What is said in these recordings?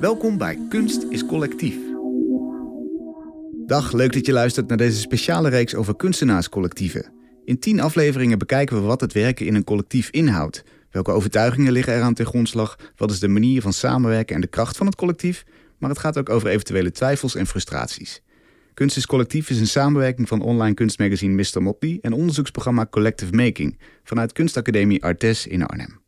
Welkom bij Kunst is Collectief. Dag, leuk dat je luistert naar deze speciale reeks over kunstenaarscollectieven. In tien afleveringen bekijken we wat het werken in een collectief inhoudt. Welke overtuigingen liggen eraan ten grondslag? Wat is de manier van samenwerken en de kracht van het collectief? Maar het gaat ook over eventuele twijfels en frustraties. Kunst is Collectief is een samenwerking van online kunstmagazine Mr. Motley en onderzoeksprogramma Collective Making vanuit Kunstacademie Artes in Arnhem.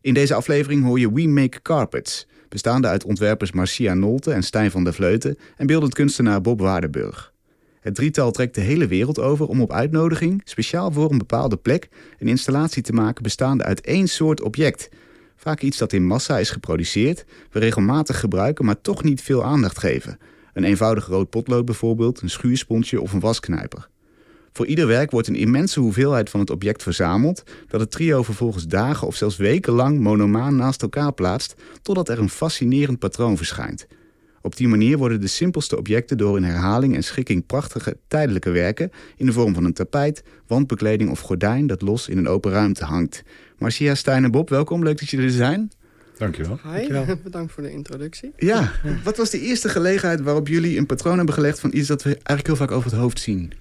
In deze aflevering hoor je We Make Carpets, bestaande uit ontwerpers Marcia Nolte en Stijn van der Vleuten en beeldend kunstenaar Bob Waardenburg. Het drietal trekt de hele wereld over om op uitnodiging, speciaal voor een bepaalde plek, een installatie te maken bestaande uit één soort object. Vaak iets dat in massa is geproduceerd, we regelmatig gebruiken, maar toch niet veel aandacht geven. Een eenvoudig rood potlood bijvoorbeeld, een schuursponsje of een wasknijper. Voor ieder werk wordt een immense hoeveelheid van het object verzameld, dat het trio vervolgens dagen of zelfs wekenlang monomaan naast elkaar plaatst, totdat er een fascinerend patroon verschijnt. Op die manier worden de simpelste objecten door een herhaling en schikking prachtige tijdelijke werken in de vorm van een tapijt, wandbekleding of gordijn dat los in een open ruimte hangt. Marcia, Stijn en Bob, welkom. Leuk dat jullie er zijn. Dankjewel. Hi, Dankjewel. bedankt voor de introductie. Ja, wat was de eerste gelegenheid waarop jullie een patroon hebben gelegd van iets dat we eigenlijk heel vaak over het hoofd zien?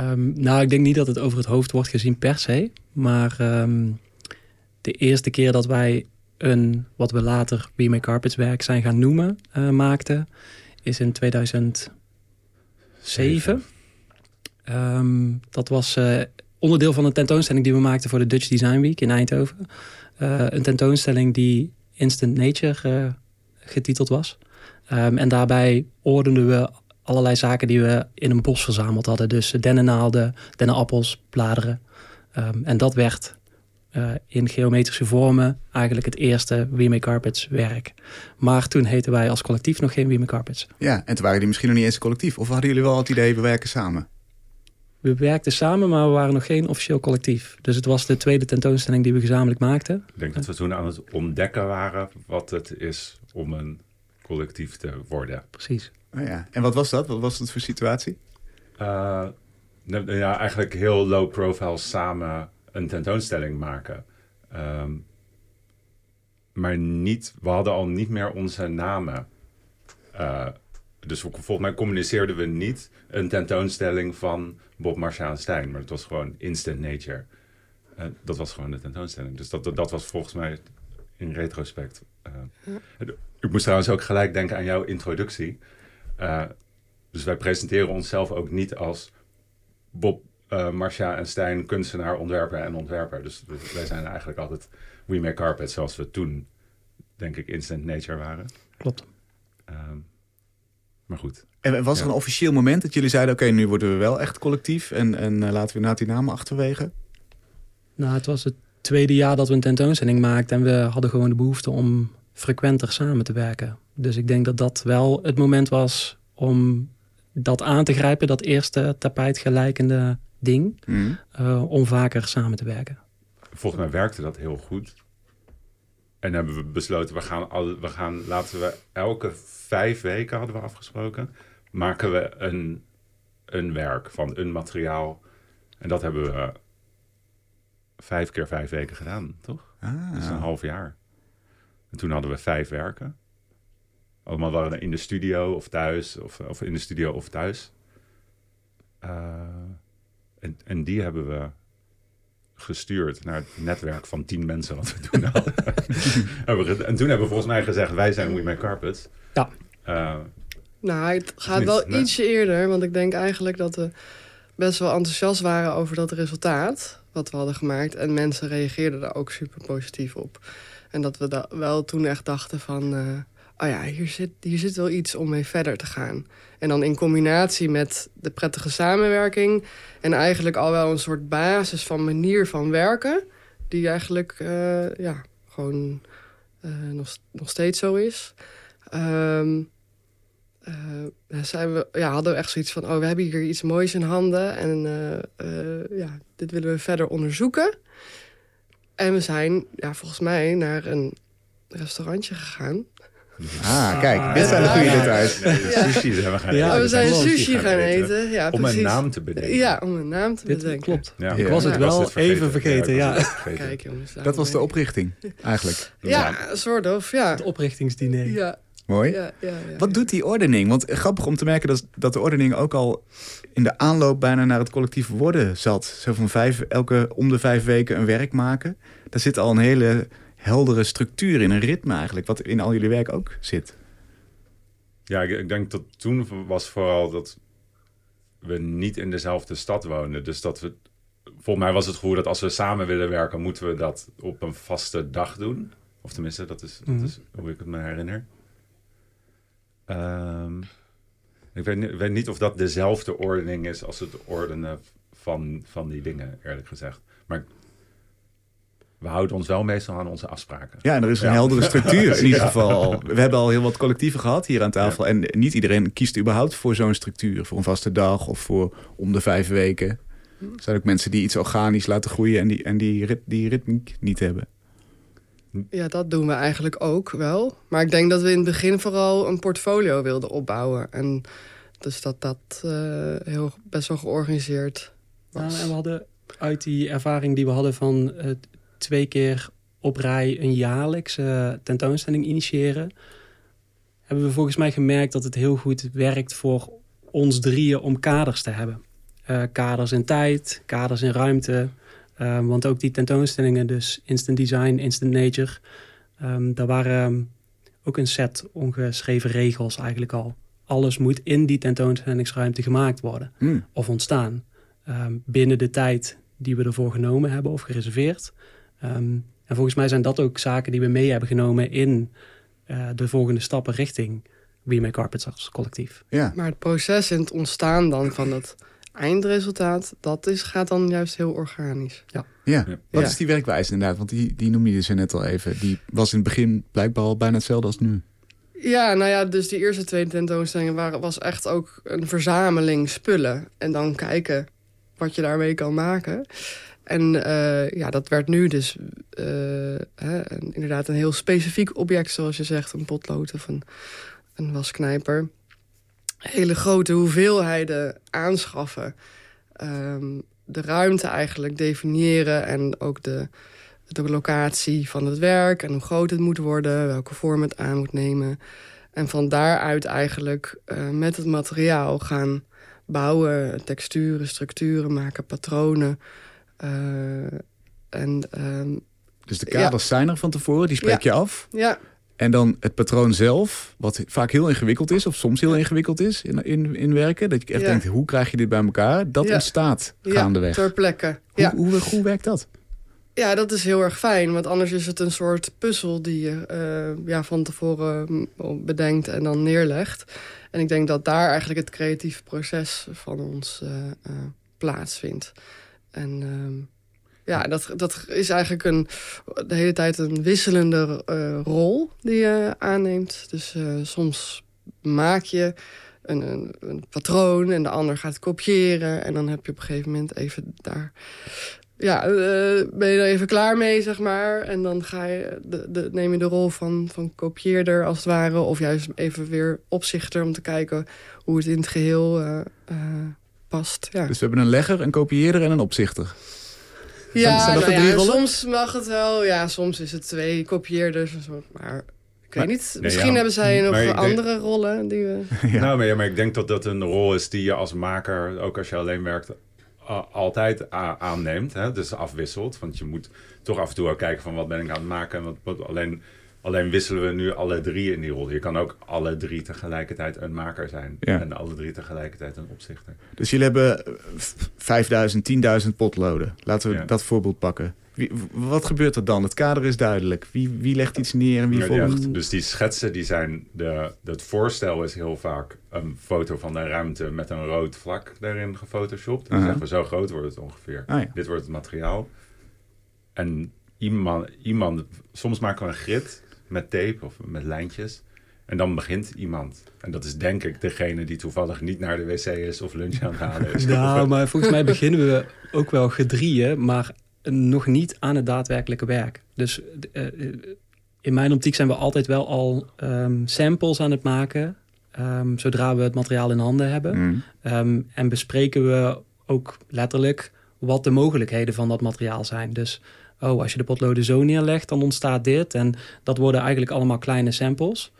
Um, nou, ik denk niet dat het over het hoofd wordt gezien per se. Maar um, de eerste keer dat wij een, wat we later We Make Carpets werk zijn gaan noemen, uh, maakten, is in 2007. Um, dat was uh, onderdeel van een tentoonstelling die we maakten voor de Dutch Design Week in Eindhoven. Uh, een tentoonstelling die Instant Nature getiteld was. en daarbij ordenden we allerlei zaken die we in een bos verzameld hadden. Dus dennennaalden, dennenappels, bladeren. Um, en dat werd uh, in geometrische vormen eigenlijk het eerste We Make Carpets werk. Maar toen heten wij als collectief nog geen We Make Carpets. Ja, en toen waren die misschien nog niet eens een collectief. Of hadden jullie wel het idee, we werken samen? We werkten samen, maar we waren nog geen officieel collectief. Dus het was de tweede tentoonstelling die we gezamenlijk maakten. Ik denk dat we toen aan het ontdekken waren wat het is om een collectief te worden. Precies. Oh ja. En wat was dat? Wat was dat voor situatie? Uh, nou, ja, eigenlijk heel low profile samen een tentoonstelling maken. Um, maar niet, we hadden al niet meer onze namen. Uh, dus volgens mij communiceerden we niet een tentoonstelling van Bob Marcia en Stijn. Maar het was gewoon Instant Nature. Uh, dat was gewoon de tentoonstelling. Dus dat, dat, dat was volgens mij in retrospect. Uh, ik moest trouwens ook gelijk denken aan jouw introductie. Uh, dus wij presenteren onszelf ook niet als Bob, uh, Marcia en Stijn, kunstenaar, ontwerper en ontwerper. Dus wij zijn eigenlijk altijd We Make Carpet, zoals we toen, denk ik, Instant Nature waren. Klopt. Um, maar goed. En was er ja. een officieel moment dat jullie zeiden... oké, okay, nu worden we wel echt collectief en, en uh, laten we inderdaad die namen achterwege? Nou, het was het tweede jaar dat we een tentoonstelling maakten... en we hadden gewoon de behoefte om frequenter samen te werken. Dus ik denk dat dat wel het moment was om dat aan te grijpen, dat eerste tapijtgelijkende ding, mm. uh, om vaker samen te werken. Volgens mij werkte dat heel goed. En hebben we besloten, we gaan, al, we gaan, laten we elke vijf weken hadden we afgesproken, maken we een, een werk van een materiaal. En dat hebben we vijf keer vijf weken gedaan, toch? Ah. Dat is een half jaar. En toen hadden we vijf werken. Allemaal waren in de studio of thuis, of, of in de studio of thuis. Uh, en, en die hebben we gestuurd naar het netwerk van tien mensen wat we toen hadden. en toen hebben we volgens mij gezegd, wij zijn We Make Carpets. Ja. Uh, nou, het gaat wel nee. ietsje eerder, want ik denk eigenlijk dat we best wel enthousiast waren over dat resultaat wat we hadden gemaakt. En mensen reageerden daar ook super positief op. En dat we da wel toen echt dachten van... Uh, oh ja, hier zit, hier zit wel iets om mee verder te gaan. En dan in combinatie met de prettige samenwerking... en eigenlijk al wel een soort basis van manier van werken... die eigenlijk uh, ja, gewoon uh, nog, nog steeds zo is... Um, uh, zijn we, ja, hadden we echt zoiets van... oh, we hebben hier iets moois in handen... en ja, dit willen we verder onderzoeken. En we zijn ja, volgens mij naar een restaurantje gegaan. Ah, kijk, dit zijn de goede details. Sushi zijn we gaan Ja, eten. we zijn Sushi gaan eten. Ja, Om een naam te bedenken. Ja, om een naam te Dit bedenken. klopt. Ja. Ik was het wel even vergeten, ja. was het vergeten. Kijk jongens. Dat was de oprichting, eigenlijk. Ja, soort of, ja. Het oprichtingsdiner. Ja, Mooi. ja, ja, ja. Wat doet die ordening? Want grappig om te merken dat, dat de ordening ook al in de aanloop bijna naar het collectief worden zat. Zo van vijf, elke om de vijf weken een werk maken. Daar zit al een hele heldere structuur in, een ritme eigenlijk, wat in al jullie werk ook zit. Ja, ik, ik denk dat toen was vooral dat we niet in dezelfde stad woonden. Dus dat we, volgens mij was het gevoel dat als we samen willen werken, moeten we dat op een vaste dag doen. Of tenminste, dat is, Mhm. dat is hoe ik het me herinner. Ehm, ik weet, niet- weet niet of dat dezelfde ordening is als het ordenen van, van die dingen, eerlijk gezegd. Maar we houden ons wel meestal aan onze afspraken. Ja, en er is een Ja. heldere structuur in ieder geval al. We hebben al heel wat collectieven gehad hier aan tafel. En niet iedereen kiest überhaupt voor zo'n structuur. Voor een vaste dag of voor om de vijf weken. Er zijn ook mensen die iets organisch laten groeien en die, en die, rit, die ritmiek niet hebben. Ja, dat doen we eigenlijk ook wel. Maar ik denk dat we in het begin vooral een portfolio wilden opbouwen. En dus dat dat eh, heel best wel georganiseerd Ja, was. en we hadden uit die ervaring die we hadden van eh, twee keer op rij een jaarlijkse tentoonstelling initiëren, hebben we volgens mij gemerkt dat het heel goed werkt voor ons drieën om kaders te hebben. Eh, kaders in tijd, kaders in ruimte. Eh, want ook die tentoonstellingen, dus Instant Design, Instant Nature, ehm, daar waren ehm, ook een set ongeschreven regels eigenlijk al. Alles moet in die tentoonstellingsruimte gemaakt worden Hm. of ontstaan. ehm, binnen de tijd die we ervoor genomen hebben of gereserveerd. Ehm, en volgens mij zijn dat ook zaken die we mee hebben genomen in eh, de volgende stappen richting We Make Carpets als collectief. Ja. Maar het proces en het ontstaan dan van het eindresultaat... dat is, gaat dan juist heel organisch. Ja, Ja. wat Ja. is die werkwijze inderdaad? Want die, die noemde je ze net al even. Die was in het begin blijkbaar al bijna hetzelfde als nu. Ja, nou ja, dus die eerste twee tentoonstellingen waren, was echt ook een verzameling spullen. En dan kijken wat je daarmee kan maken. En eh, ja, dat werd nu dus eh, hè, inderdaad een heel specifiek object, zoals je zegt. Een potlood of een, een wasknijper. Hele grote hoeveelheden aanschaffen. Ehm, de ruimte eigenlijk definiëren en ook de, de locatie van het werk en hoe groot het moet worden, welke vorm het aan moet nemen. En van daaruit eigenlijk eh, met het materiaal gaan bouwen, texturen, structuren maken, patronen. Eh, en ehm, Dus de kaders zijn er van tevoren, die spreek je af. ja, En dan het patroon zelf, wat vaak heel ingewikkeld is, of soms heel ingewikkeld is in, in, in werken. Dat je echt Ja. denkt, hoe krijg je dit bij elkaar? Dat ontstaat gaandeweg. ter plekke. Hoe, Ja. hoe, hoe, werkt dat? ja, dat is heel erg fijn, want anders is het een soort puzzel die je eh, ja, van tevoren mm, bedenkt en dan neerlegt. En ik denk dat daar eigenlijk het creatieve proces van ons eh, plaatsvindt. En ehm, ja, dat, dat is eigenlijk een, de hele tijd een wisselende eh, rol die je aanneemt. Dus eh, soms maak je een, een, een patroon en de ander gaat kopiëren. En dan heb je op een gegeven moment even daar... Ja, eh, ben je er even klaar mee, zeg maar. En dan ga je de, de, neem je de rol van, van kopieerder, als het ware. Of juist even weer opzichter om te kijken hoe het in het geheel eh, eh, past. Ja. Dus we hebben een legger, een kopieerder en een opzichter. Ja, zijn dat de nou ja, soms mag het wel. Ja, soms is het twee kopieerders. en zo, Maar ik weet Maar- niet. Nee, Misschien ja, hebben zij nog denk- andere rollen die we... Ja. Nou, maar, ja, maar ik denk dat dat een rol is die je als maker, ook als je alleen werkt, altijd aanneemt. Hè? Dus afwisselt. Want je moet toch af en toe ook kijken van wat ben ik aan het maken. En wat, wat- alleen, alleen wisselen we nu alle drie in die rol. Je kan ook alle drie tegelijkertijd een maker zijn. Ja. En alle drie tegelijkertijd een opzichter. Dus jullie hebben eh, v- 5000, 10.000 potloden. Laten we Ja. dat voorbeeld pakken. Wie, wat gebeurt er dan? Het kader is duidelijk. Wie, wie legt iets neer en wie Ja, volgt? Dus die schetsen, die zijn de, het voorstel is heel vaak een foto van de ruimte met een rood vlak daarin gefotoshopt. Dan Aha. zeggen we, zo groot wordt het ongeveer. Ah. Dit wordt het materiaal. En iemand, iemand, soms maken we een grid met tape of met lijntjes. En dan begint iemand. En dat is denk ik degene die toevallig niet naar de wc is of lunch aan het halen is. Nou, maar volgens mij beginnen we ook wel gedrieën, maar nog niet aan het daadwerkelijke werk. Dus eh, eh, in mijn optiek zijn we altijd wel al um, samples aan het maken. Um, zodra we het materiaal in handen hebben. Mm. Um, en bespreken we ook letterlijk wat de mogelijkheden van dat materiaal zijn. Dus oh, als je de potloden zo neerlegt, dan ontstaat dit. En dat worden eigenlijk allemaal kleine samples.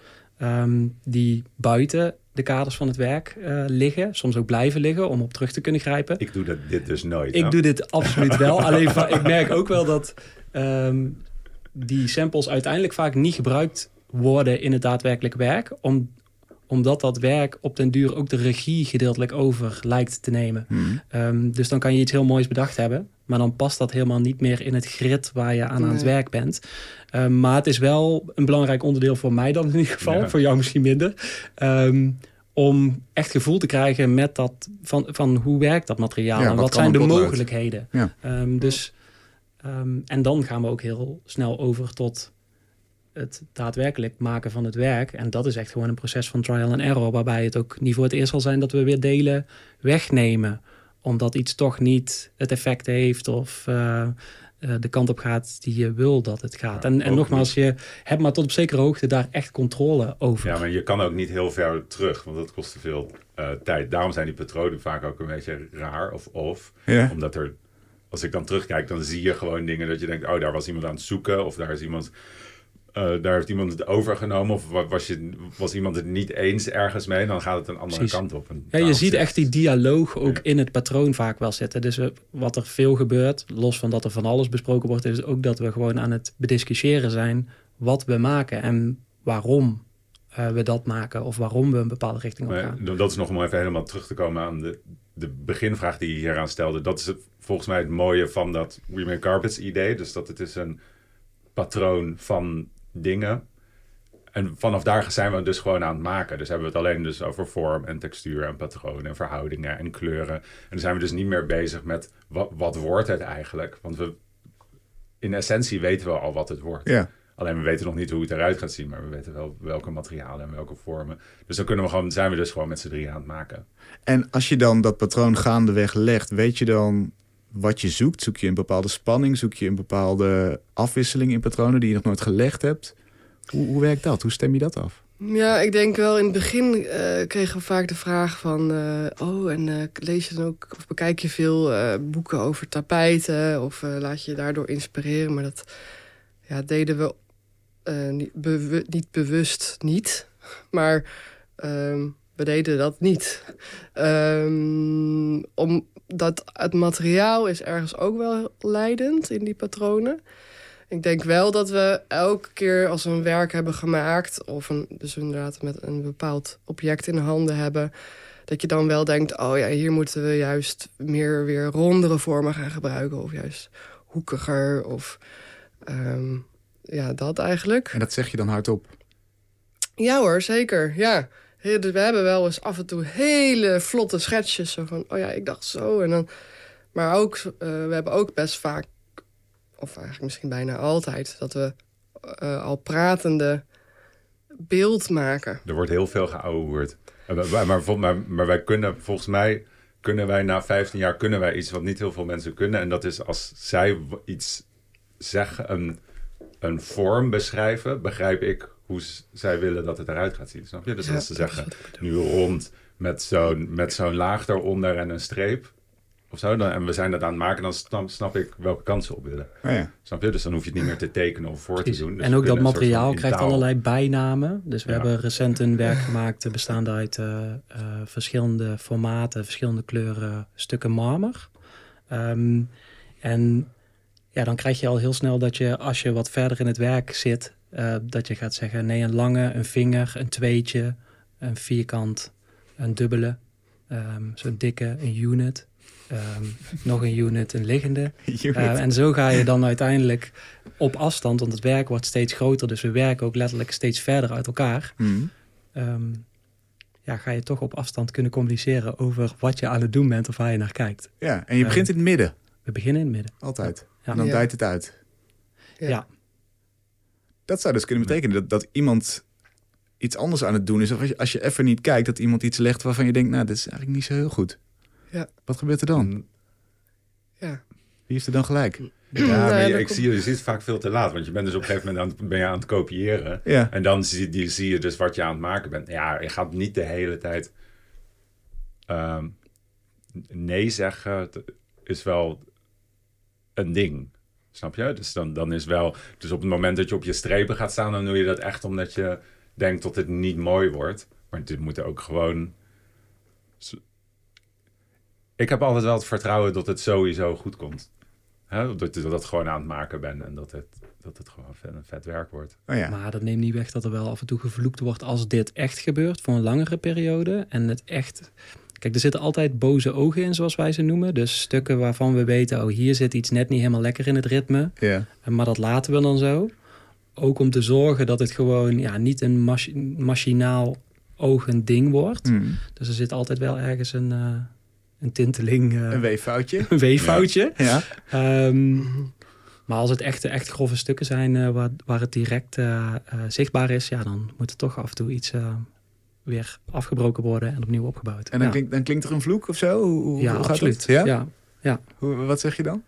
die buiten de kaders van het werk uh, liggen. Soms ook blijven liggen om op terug te kunnen grijpen. Ik doe dat, dit dus nooit. Ik doe dit absoluut wel. Alleen ik merk ook wel dat um, die samples uiteindelijk vaak niet gebruikt worden in het daadwerkelijke werk. Om, omdat dat werk op den duur ook de regie gedeeltelijk over lijkt te nemen. Hmm. Um, dus dan kan je iets heel moois bedacht hebben. Maar dan past dat helemaal niet meer in het grid waar je aan, aan het werk bent. Um, maar het is wel een belangrijk onderdeel voor mij dan in ieder geval. Ja. Voor jou misschien minder. Um, om echt gevoel te krijgen met dat van, van hoe werkt dat materiaal Ja, en wat zijn de mogelijkheden. Ja. Um, dus, um, en dan gaan we ook heel snel over tot het daadwerkelijk maken van het werk. En dat is echt gewoon een proces van trial and error, waarbij het ook niet voor het eerst zal zijn dat we weer delen wegnemen omdat iets toch niet het effect heeft of uh, uh, de kant op gaat die je wil dat het gaat. Ja, en en nogmaals, je hebt maar tot op zekere hoogte daar echt controle over. Ja, maar je kan ook niet heel ver terug, want dat kost te veel uh, tijd. Daarom zijn die patronen vaak ook een beetje raar of off. Ja. Omdat er, als ik dan terugkijk, dan zie je gewoon dingen dat je denkt, oh, daar was iemand aan het zoeken of daar is iemand... Uh, daar heeft iemand het overgenomen of was, je, was iemand het niet eens ergens mee, dan gaat het een andere Precies. kant op. En Ja, je ziet echt die dialoog ook Ja. in het patroon vaak wel zitten. Dus eh, wat er veel gebeurt, los van dat er van alles besproken wordt, is ook dat we gewoon aan het bediscussiëren zijn wat we maken en waarom eh, we dat maken of waarom we een bepaalde richting op Maar gaan. dat is nog om even helemaal terug te komen aan de, de beginvraag die je hier aan stelde. Dat is het, volgens mij het mooie van dat We Make Carpets idee. Dus dat het is een patroon van dingen. En vanaf daar zijn we het dus gewoon aan het maken. Dus hebben we het alleen dus over vorm en textuur en patronen en verhoudingen en kleuren. En dan zijn we dus niet meer bezig met wat, wat wordt het eigenlijk. Want we, in essentie weten we al wat het wordt. Ja. Alleen we weten nog niet hoe het eruit gaat zien, maar we weten wel welke materialen en welke vormen. Dus dan kunnen we gewoon, zijn we dus gewoon met z'n drieën aan het maken. En als je dan dat patroon gaandeweg legt, weet je dan wat je zoekt? Zoek je een bepaalde spanning? Zoek je een bepaalde afwisseling in patronen die je nog nooit gelegd hebt? Hoe, hoe werkt dat? Hoe stem je dat af? Ja, ik denk wel in het begin eh, kregen we vaak de vraag van... eh, oh, en eh, lees je dan ook of bekijk je veel boeken over tapijten... of laat je je daardoor inspireren. Maar dat ja, deden we niet, niet bewust niet. Maar ehm, we deden dat niet. Ehm, omdat het materiaal is ergens ook wel leidend in die patronen. Ik denk wel dat we elke keer als we een werk hebben gemaakt... of een, dus inderdaad met een bepaald object in handen hebben... dat je dan wel denkt, oh ja, hier moeten we juist meer weer rondere vormen gaan gebruiken... of juist hoekiger of ehm, ja, dat eigenlijk. En dat zeg je dan hardop. Ja hoor, zeker, ja. Dus we hebben wel eens af en toe hele vlotte schetsjes. Zo van, oh ja, ik dacht zo. En dan, maar ook, eh, we hebben ook best vaak, of eigenlijk misschien bijna altijd... dat we eh, al pratende beeld maken. Er wordt heel veel geouwehoerd. Eh, Maar, maar, wij kunnen, volgens mij, kunnen wij na 15 jaar kunnen wij iets wat niet heel veel mensen kunnen. En dat is als zij iets zeggen, een, een vorm beschrijven, begrijp ik hoe zij willen dat het eruit gaat zien. Snap je? Dus Ja, als ze zeggen, nu rond met zo'n met zo'n laag eronder en een streep. Of zo, dan, en we zijn dat aan het maken, dan snap, snap ik welke kant ze op willen. Oh ja. Snap je? Dus dan hoef je het niet meer te tekenen of voor te doen. Dus en ook dat materiaal krijgt taal- allerlei bijnamen. Dus we Ja. hebben recent een werk gemaakt eh, bestaande uit eh, eh, verschillende formaten, verschillende kleuren, stukken marmer. Ehm, en ja, dan krijg je al heel snel dat je, als je wat verder in het werk zit, eh, dat je gaat zeggen: nee, een lange, een vinger, een tweetje, een vierkant, een dubbele, ehm, zo'n dikke, een unit. ehm, nog een unit, een liggende. Uh, en zo ga je dan uiteindelijk op afstand, want het werk wordt steeds groter, dus we werken ook letterlijk steeds verder uit elkaar. Hmm. Um, ja, ga je toch op afstand kunnen communiceren over wat je aan het doen bent of waar je naar kijkt. Ja, en je begint in het midden. We beginnen in het midden. Altijd. Ja. En dan Ja. dijt het uit. Ja. Ja. Dat zou dus kunnen betekenen dat, dat iemand iets anders aan het doen is. Of als je, als je even niet kijkt, dat iemand iets legt waarvan je denkt, nou, dit is eigenlijk niet zo heel goed. Ja. Wat gebeurt er dan? Mm, Ja. Wie heeft er dan gelijk? Ja, maar je, ik zie, je ziet het vaak veel te laat. Want je bent dus op een gegeven moment aan, ben je aan het kopiëren. Ja. En dan zie, die, zie je dus wat je aan het maken bent. Ja, je gaat niet de hele tijd... ehm, nee zeggen is wel een ding. Snap je? Dus dan, dan is wel... Dus op het moment dat je op je strepen gaat staan... dan doe je dat echt omdat je denkt dat het niet mooi wordt. Maar dit moet ook gewoon... Ik heb altijd wel het vertrouwen dat het sowieso goed komt. Hè? Dat, dat het gewoon aan het maken ben en dat het, dat het gewoon vet, een vet werk wordt. Oh ja. Maar dat neemt niet weg dat er wel af en toe gevloekt wordt als dit echt gebeurt voor een langere periode. En het echt. Kijk, er zitten altijd boze ogen in, zoals wij ze noemen. Dus stukken waarvan we weten, oh, hier zit iets net niet helemaal lekker in het ritme. Ja. Maar dat laten we dan zo. Ook om te zorgen dat het gewoon ja, niet een mach machinaal ogend ding wordt. Hmm. Dus er zit altijd wel ergens een, uh, een tinteling. Uh, een weeffoutje. Een weeffoutje. Ja. Um, maar als het echt, echt grove stukken zijn uh, waar, waar het direct zichtbaar is, ja, dan moet er toch af en toe iets weer afgebroken worden en opnieuw opgebouwd. En dan, ja. klinkt, dan klinkt er een vloek of zo? Hoe, ja, hoe gaat absoluut. Het? Ja? Ja, ja. Hoe, wat zeg je dan?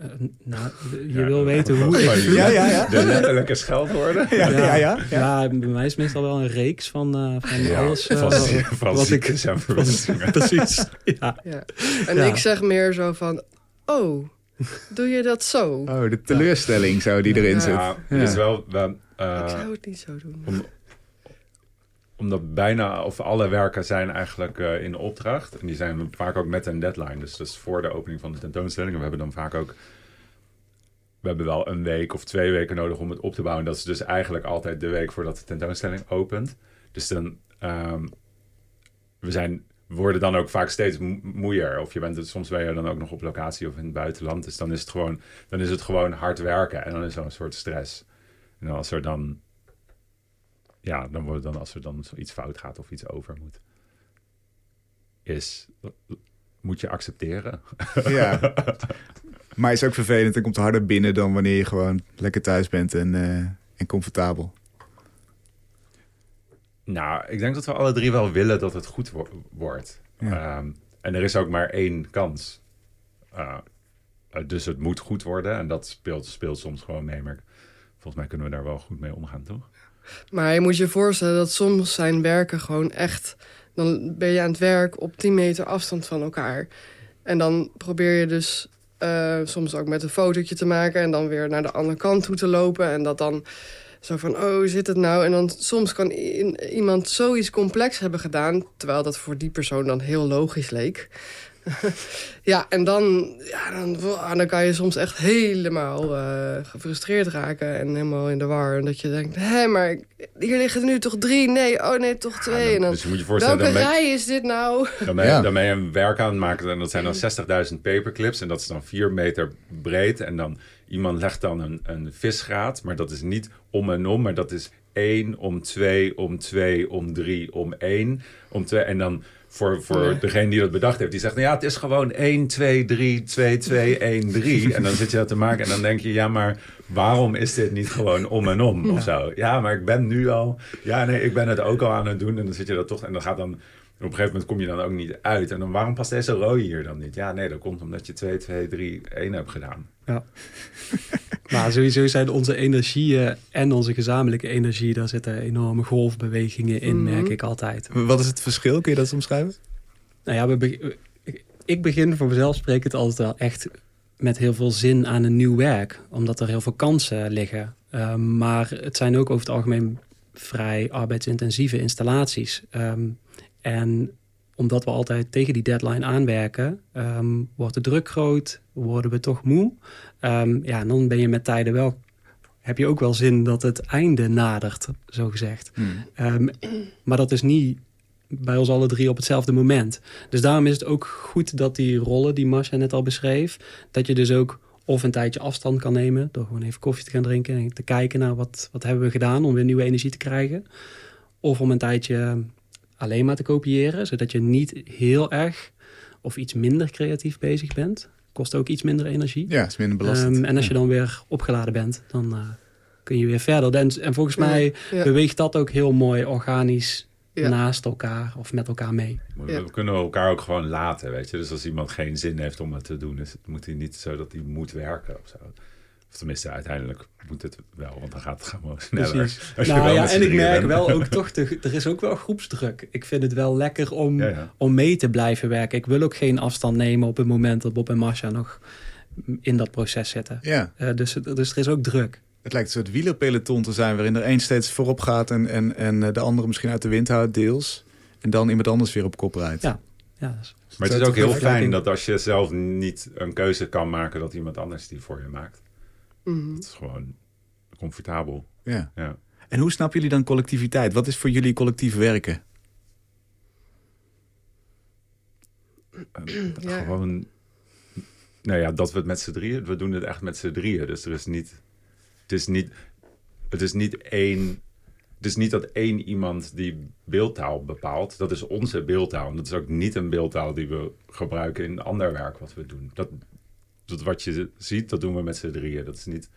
Uh, nou, je ja, wil weten hoe... Ik, ja, ja, ja. De letterlijke scheldwoorden. Ja, ja, ja. ja, ja. bij mij is meestal wel een reeks van, uh, van ja, alles. Uh, van, van wat ik en verwensingen. Precies. Ja. ja. En ik zeg meer zo van... Oh, doe je dat zo? Oh, de teleurstelling zou die erin zit. Ja, het is wel... We, ik zou het niet zo doen. Om, omdat bijna of alle werken zijn eigenlijk uh, in opdracht. En die zijn vaak ook met een deadline. Dus dat is voor de opening van de tentoonstelling. En we hebben dan vaak ook... We hebben wel een week of twee weken nodig om het op te bouwen. Dat is dus eigenlijk altijd de week voordat de tentoonstelling opent. Dus dan... Um, we zijn worden dan ook vaak steeds moeier. Of je bent het, soms ben je dan ook nog op locatie of in het buitenland. Dus dan is het gewoon, dan is het gewoon hard werken. En dan is er een soort stress. En als er dan ja, dan wordt dan als er dan iets fout gaat of iets over moet, is moet je accepteren. Ja. maar is ook vervelend en komt harder binnen dan wanneer je gewoon lekker thuis bent en, uh, en comfortabel. Nou, ik denk dat we alle drie wel willen dat het goed wo wordt. Ja. Um, en er is ook maar één kans. Uh, dus het moet goed worden. En dat speelt, speelt soms gewoon mee. Maar volgens mij kunnen we daar wel goed mee omgaan, toch? Maar je moet je voorstellen dat soms zijn werken gewoon echt... dan ben je aan het werk op 10 meter afstand van elkaar. En dan probeer je dus uh, soms ook met een fotootje te maken... en dan weer naar de andere kant toe te lopen. En dat dan zo van, oh, zit het nou? En dan soms kan iemand zoiets complex hebben gedaan... terwijl dat voor die persoon dan heel logisch leek... ja, en dan, ja, dan, dan kan je soms echt helemaal uh, gefrustreerd raken en helemaal in de war. En dat je denkt, hé, maar hier liggen er nu toch drie? Nee, oh nee, toch twee. Ja, dan, en dan, dus je moet je voorstellen, welke dan rij is dit nou? Dan ben, je, ja. dan ben je een werk aan het maken en dat zijn dan 60.000 paperclips. En dat is dan vier meter breed. En dan iemand legt dan een, een visgraat, maar dat is niet om en om, maar dat is één om twee, om twee, om drie, om één, om twee. En dan voor, voor nee. degene die dat bedacht heeft, die zegt, nou ja, het is gewoon 1, 2, 3, 2, 2, 1, 3. En dan zit je dat te maken en dan denk je, ja, maar waarom is dit niet gewoon om en om ja. of zo? Ja, maar ik ben nu al, ja, nee, ik ben het ook al aan het doen. En dan zit je dat toch, en dan gaat dan, op een gegeven moment kom je dan ook niet uit. En dan, waarom past deze rode hier dan niet? Ja, nee, dat komt omdat je 2, 2, 3, 1 hebt gedaan. Ja. maar sowieso zijn onze energieën en onze gezamenlijke energie, daar zitten enorme golfbewegingen in, mm -hmm. merk ik altijd. Wat is het verschil? Kun je dat omschrijven? Nou ja, we be ik begin voor mezelf sprekend altijd wel echt met heel veel zin aan een nieuw werk, omdat er heel veel kansen liggen. Uh, maar het zijn ook over het algemeen vrij arbeidsintensieve installaties. Um, en omdat we altijd tegen die deadline aanwerken, um, wordt de druk groot, worden we toch moe. Um, ja, en dan ben je met tijden wel, heb je ook wel zin dat het einde nadert, zo gezegd. Hmm. Um, maar dat is niet bij ons alle drie op hetzelfde moment. Dus daarom is het ook goed dat die rollen die Marcia net al beschreef, dat je dus ook of een tijdje afstand kan nemen door gewoon even koffie te gaan drinken en te kijken naar wat, wat hebben we gedaan om weer nieuwe energie te krijgen. Of om een tijdje alleen maar te kopiëren, zodat je niet heel erg of iets minder creatief bezig bent. Kost ook iets minder energie. Ja, is minder belastend. Um, en als je dan weer opgeladen bent, dan uh, kun je weer verder. En, en volgens mij ja, beweegt dat ook heel mooi organisch naast elkaar of met elkaar mee. We, kunnen elkaar ook gewoon laten, weet je. Dus als iemand geen zin heeft om het te doen, is het, moet hij niet zo dat hij moet werken of zo. Of tenminste, uiteindelijk moet het wel, want dan gaat het gewoon sneller. nou ja, en ik merk wel ook toch, er is ook wel groepsdruk. Ik vind het wel lekker om, om mee te blijven werken. Ik wil ook geen afstand nemen op het moment dat Bob en Masha nog in dat proces zitten. Ja. Uh, dus, dus er is ook druk. Het lijkt een soort wielerpeloton te zijn... waarin er één steeds voorop gaat en, en, en eh, de andere misschien uit de wind houdt deels. En dan iemand anders weer op kop rijdt. Ja, ja maar het is ook heel fijn dat als je zelf niet een keuze kan maken... dat iemand anders die voor je maakt. Mm Het is gewoon comfortabel. Ja. ja. En hoe snappen jullie dan collectiviteit? Wat is voor jullie collectief werken? Uh, ja. Gewoon, nou ja, dat we het met z'n drieën, we doen het echt met z'n drieën. Dus er is niet, het is niet, het is niet één, het is niet dat één iemand die beeldtaal bepaalt. Dat is onze beeldtaal. En dat is ook niet een beeldtaal die we gebruiken in ander werk wat we doen. Dat, dat wat je ziet, dat doen we met z'n drieën. Dat is niet,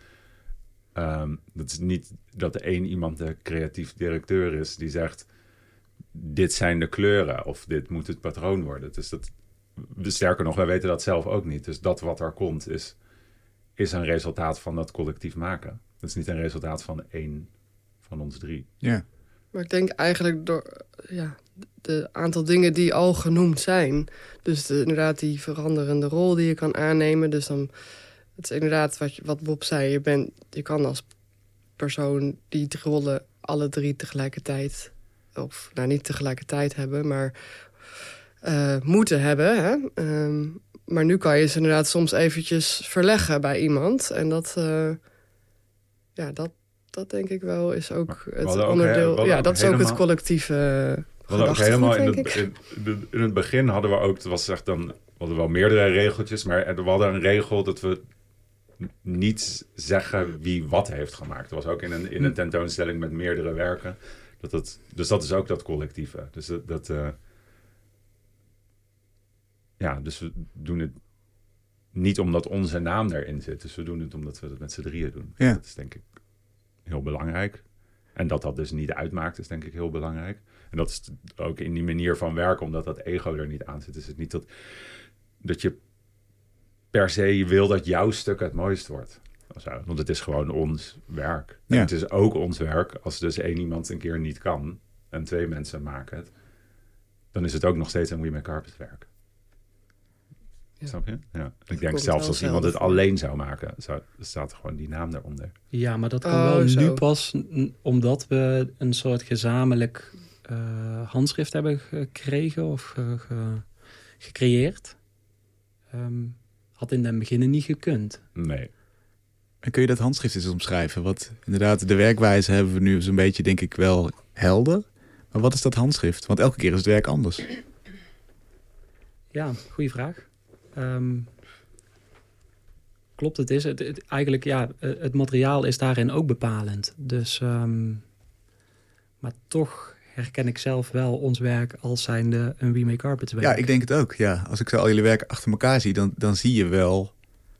um, dat is niet dat er één iemand de creatief directeur is die zegt: dit zijn de kleuren of dit moet het patroon worden. Dus dat, sterker nog, wij weten dat zelf ook niet. Dus dat wat er komt is, is een resultaat van dat collectief maken. Dat is niet een resultaat van één van ons drie. Ja. Maar ik denk eigenlijk door ja, de aantal dingen die al genoemd zijn. Dus inderdaad die veranderende rol die je kan aannemen. Dus dan, het is inderdaad wat, wat Bob zei. Je, bent, je kan als persoon die rollen alle drie tegelijkertijd... of nou niet tegelijkertijd hebben, maar uh, moeten hebben. Hè? Ehm, maar nu kan je ze inderdaad soms eventjes verleggen bij iemand. En dat, uh, ja, dat, dat denk ik wel is ook het onderdeel. ja, dat is ook het collectieve. Ook helemaal in het, in, in, het begin hadden we ook, het was echt dan, we hadden wel meerdere regeltjes, maar we hadden een regel dat we niet zeggen wie wat heeft gemaakt. Dat was ook in een, in een hm. tentoonstelling met meerdere werken. Dat het, dus dat is ook dat collectieve. Dus dat, dat uh, ja, dus we doen het niet omdat onze naam erin zit. Dus we doen het omdat we het met z'n drieën doen. Ja. Dat is denk ik heel belangrijk. En dat dat dus niet uitmaakt, is denk ik heel belangrijk. En dat is ook in die manier van werken, omdat dat ego er niet aan zit. Is het niet dat, dat je per se wil dat jouw stuk het mooist wordt. Want het is gewoon ons werk. En het is ook ons werk als dus één iemand een keer niet kan en twee mensen maken het. Dan is het ook nog steeds een We Make Carpet werk. Snap je? Ja. Ik denk zelfs als iemand het alleen zou maken, zou, staat gewoon die naam eronder. Ja, maar dat kan oh, wel nu pas omdat we een soort gezamenlijk uh, handschrift hebben gekregen of gecreëerd. Ehm, had in den beginnen niet gekund. Nee. En kun je dat handschrift eens omschrijven? Wat inderdaad, de werkwijze hebben we nu zo'n beetje, denk ik, wel helder. Maar wat is dat handschrift? Want elke keer is het werk anders. Ja, goede vraag. Ehm, klopt, het is het, eigenlijk, ja, het materiaal is daarin ook bepalend. Dus, ehm, maar toch herken ik zelf wel ons werk als zijnde een We Make Carpets werk. Ja, ik denk het ook. Ja. Als ik zo al jullie werken achter elkaar zie, dan, dan zie je wel...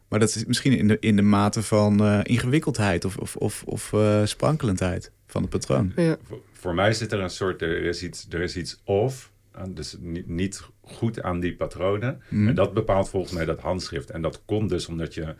Maar dat is misschien in de, in de mate van uh, ingewikkeldheid of, of, of, of uh, sprankelendheid van het patroon. Ja. Voor, voor, mij zit er een soort, er is iets, er is iets of dus niet, niet goed aan die patronen. Mhm. En dat bepaalt volgens mij dat handschrift. En dat komt dus omdat je,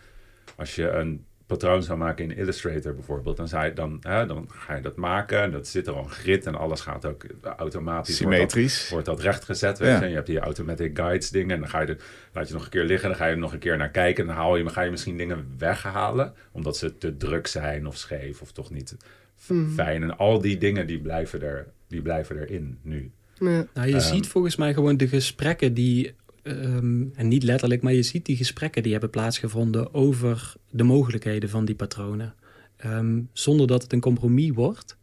als je een patroon zou maken in Illustrator bijvoorbeeld, dan, zou je, dan, hè, dan ga je dat maken en dat zit er al een grid en alles gaat ook automatisch. Symmetrisch. Wordt dat, rechtgezet. Weet je? En je hebt die automatic guides dingen en dan ga je de, laat je nog een keer liggen, dan ga je nog een keer naar kijken en dan haal je, ga je misschien dingen weghalen omdat ze te druk zijn of scheef of toch niet mhm. fijn. En al die dingen die blijven, er, die blijven erin nu. Nou, je ehm. ziet volgens mij gewoon de gesprekken die, ehm, en niet letterlijk, maar je ziet die gesprekken die hebben plaatsgevonden over de mogelijkheden van die patronen. Ehm, zonder dat het een compromis wordt,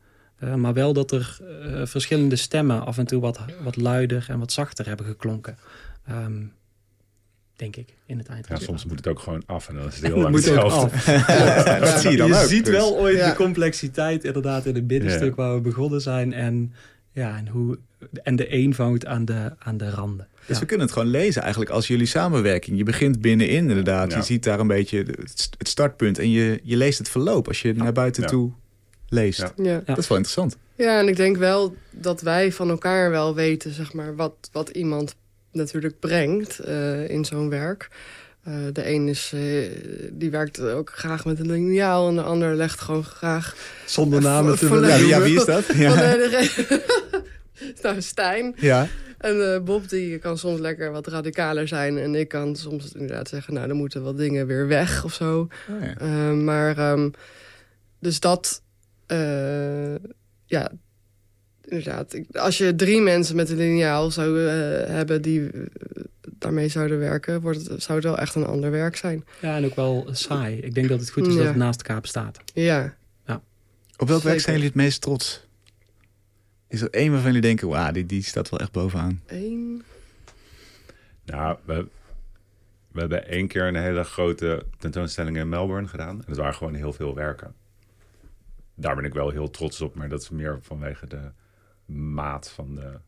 uh, maar wel dat er uh, verschillende stemmen af en toe wat, wat luider en wat zachter hebben geklonken. denk ik, in het eind. Ja, soms moet het ook gewoon af en dan is het heel lang hetzelfde. ja, dat zie je dan je ziet wel ooit de complexiteit inderdaad in het binnenstuk waar we begonnen zijn en ja, en, hoe, en de eenvoud aan de, aan de randen. Dus we kunnen het gewoon lezen eigenlijk als jullie samenwerking. Je begint binnenin inderdaad. Je ziet daar een beetje het startpunt en je, je leest het verloop als je naar buiten toe leest. Ja. Dat is wel interessant. Ja, en ik denk wel dat wij van elkaar wel weten, zeg maar, wat, wat iemand natuurlijk brengt uh, in zo'n werk. Uh, de een is, uh, die werkt ook graag met een lineaal... en de ander legt gewoon graag... Zonder namen te noemen. Ja, wie is dat? Ja. nou, Stijn. Ja. En Bob die kan soms lekker wat radicaler zijn. En ik kan soms inderdaad zeggen... nou, dan moeten wat dingen weer weg of zo. Oh, ja. maar, um, dus dat... ja, inderdaad. Als je drie mensen met een lineaal zou uh, hebben die uh, daarmee zouden werken, wordt het, zou het wel echt een ander werk zijn. Ja, en ook wel saai. Ik denk dat het goed is dat het naast elkaar bestaat. Ja. ja. Op welk werk zijn jullie het meest trots? Is er één waarvan jullie denken, wauw, die, die staat wel echt bovenaan? Eén? Nou, we, we hebben één keer een hele grote tentoonstelling in Melbourne gedaan. En dat waren gewoon heel veel werken. Daar ben ik wel heel trots op, maar dat is meer vanwege de maat van de,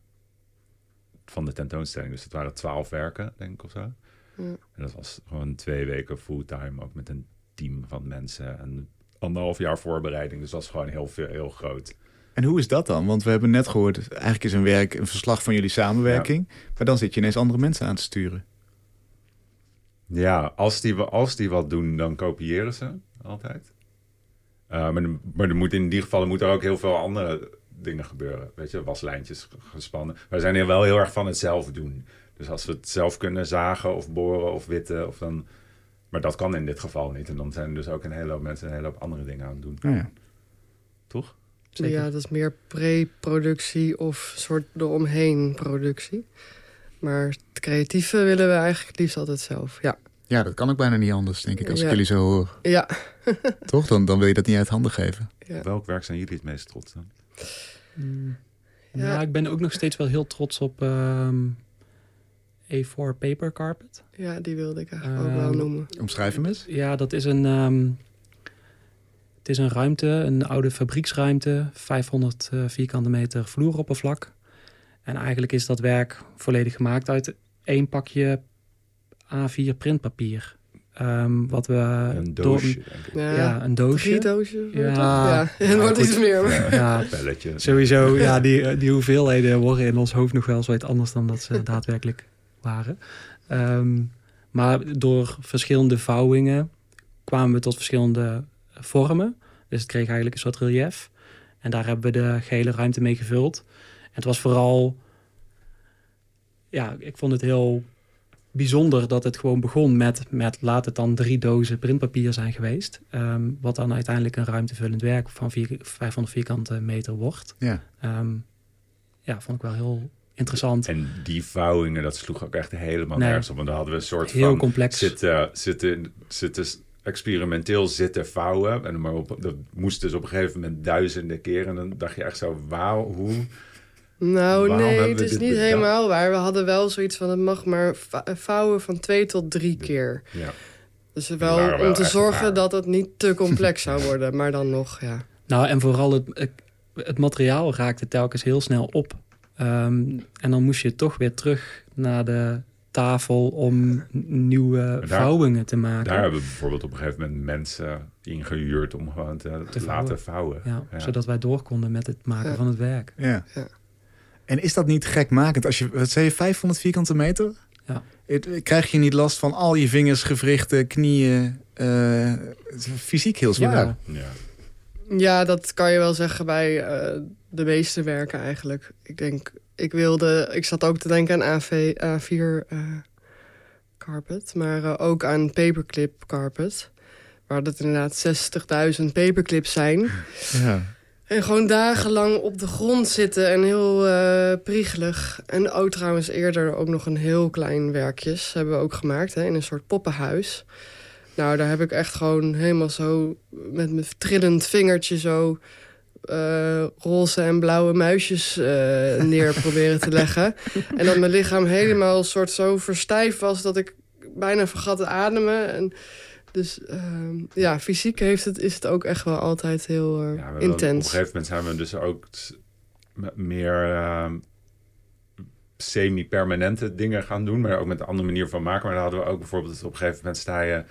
van de tentoonstelling. Dus het waren twaalf werken, denk ik, of zo. Ja. En dat was gewoon twee weken fulltime, ook met een team van mensen. En anderhalf jaar voorbereiding, dus dat was gewoon heel, veel, heel groot. En hoe is dat dan? Want we hebben net gehoord, eigenlijk is een werk een verslag van jullie samenwerking. Maar dan zit je ineens andere mensen aan te sturen. Ja, als die, als die wat doen, dan kopiëren ze altijd. Uh, maar, maar er moet in ieder geval er moeten ook heel veel andere dingen gebeuren. Weet je, waslijntjes gespannen. Wij zijn hier wel heel erg van het zelf doen. Dus als we het zelf kunnen zagen of boren of witten, of dan... Maar dat kan in dit geval niet. En dan zijn er dus ook een hele hoop mensen een hele hoop andere dingen aan het doen. Ja. Toch? Ja, dat is meer pre-productie of soort eromheen productie. Maar het creatieve willen we eigenlijk liefst altijd zelf, ja. Ja, dat kan ook bijna niet anders, denk ik, als ik jullie zo hoor. Ja. Toch? Dan, dan wil je dat niet uit handen geven. Ja. Welk werk zijn jullie het meest trots dan? Mm. Ja. ik ben ook nog steeds wel heel trots op um, A4 Paper Carpet. Ja, die wilde ik eigenlijk ook wel ehm, noemen. Omschrijf hem eens. Ja, dat is een... Um, het is een ruimte, een oude fabrieksruimte. 500 uh, vierkante meter vloeroppervlak. En eigenlijk is dat werk volledig gemaakt uit één pakje A4 printpapier. Um, wat we een doosje, Ja, ja, een doosje. Drie doosjes. Ja, ja. het wordt iets meer. Ja, ja. Belletje. Sowieso, ja, die, die hoeveelheden worden in ons hoofd nog wel zoiets anders dan dat ze daadwerkelijk waren. Um, maar door verschillende vouwingen kwamen we tot verschillende vormen. Dus het kreeg eigenlijk een soort relief. En daar hebben we de gehele ruimte mee gevuld. En het was vooral... Ja, ik vond het heel bijzonder dat het gewoon begon met, met laat het dan drie dozen printpapier zijn geweest. Ehm, wat dan uiteindelijk een ruimtevullend werk van vier, 500 vierkante meter wordt. Ja. Um, ja, vond ik wel heel interessant. En die vouwingen, dat sloeg ook echt helemaal nee. nergens op. Want dan hadden we een soort heel van... complex. Zitten, zitten, zitten experimenteel zitten vouwen. En maar op, dat moest dus op een gegeven moment duizenden keren. En dan dacht je echt zo, wauw, hoe nou, nee, het is niet helemaal waar. We hadden wel zoiets van, het mag maar vouwen van twee tot drie keer. Ja. Dus wel, om te zorgen dat het niet te complex zou worden. Maar dan nog, ja. Nou, en vooral het, het materiaal raakte telkens heel snel op. Um, en dan moest je toch weer terug naar de tafel om nieuwe vouwingen te maken. Daar hebben we bijvoorbeeld op een gegeven moment mensen ingehuurd om gewoon te, te laten vouwen. Ja, ja, Zodat wij door konden met het maken van het werk. Ja. ja. En is dat niet gekmakend? Als je, wat zei je, 500 vierkante meter? Ja. krijg je niet last van al je vingers, gewrichten, knieën? Uh, fysiek heel zwaar. Ja. ja. dat kan je wel zeggen bij uh, de meeste werken eigenlijk. Ik denk, ik wilde, ik zat ook te denken aan AV, A4 uh, carpet, maar ook aan paperclip carpet. Waar dat inderdaad 60.000 paperclips zijn. Ja. En gewoon dagenlang op de grond zitten en heel uh, priegelig. En ook trouwens eerder ook nog een heel klein werkjes hebben we ook gemaakt. Hè, in een soort poppenhuis. Nou, daar heb ik echt gewoon helemaal zo met mijn trillend vingertje zo... Uh, roze en blauwe muisjes uh, neer proberen te leggen. En dat mijn lichaam helemaal soort zo verstijf was... dat ik bijna vergat te ademen. En dus uh, ja, fysiek heeft het, is het ook echt wel altijd heel ja, intens. Op een gegeven moment zijn we dus ook meer uh, semi-permanente dingen gaan doen. Maar ook met een andere manier van maken. Maar dan hadden we ook bijvoorbeeld op een gegeven moment sta je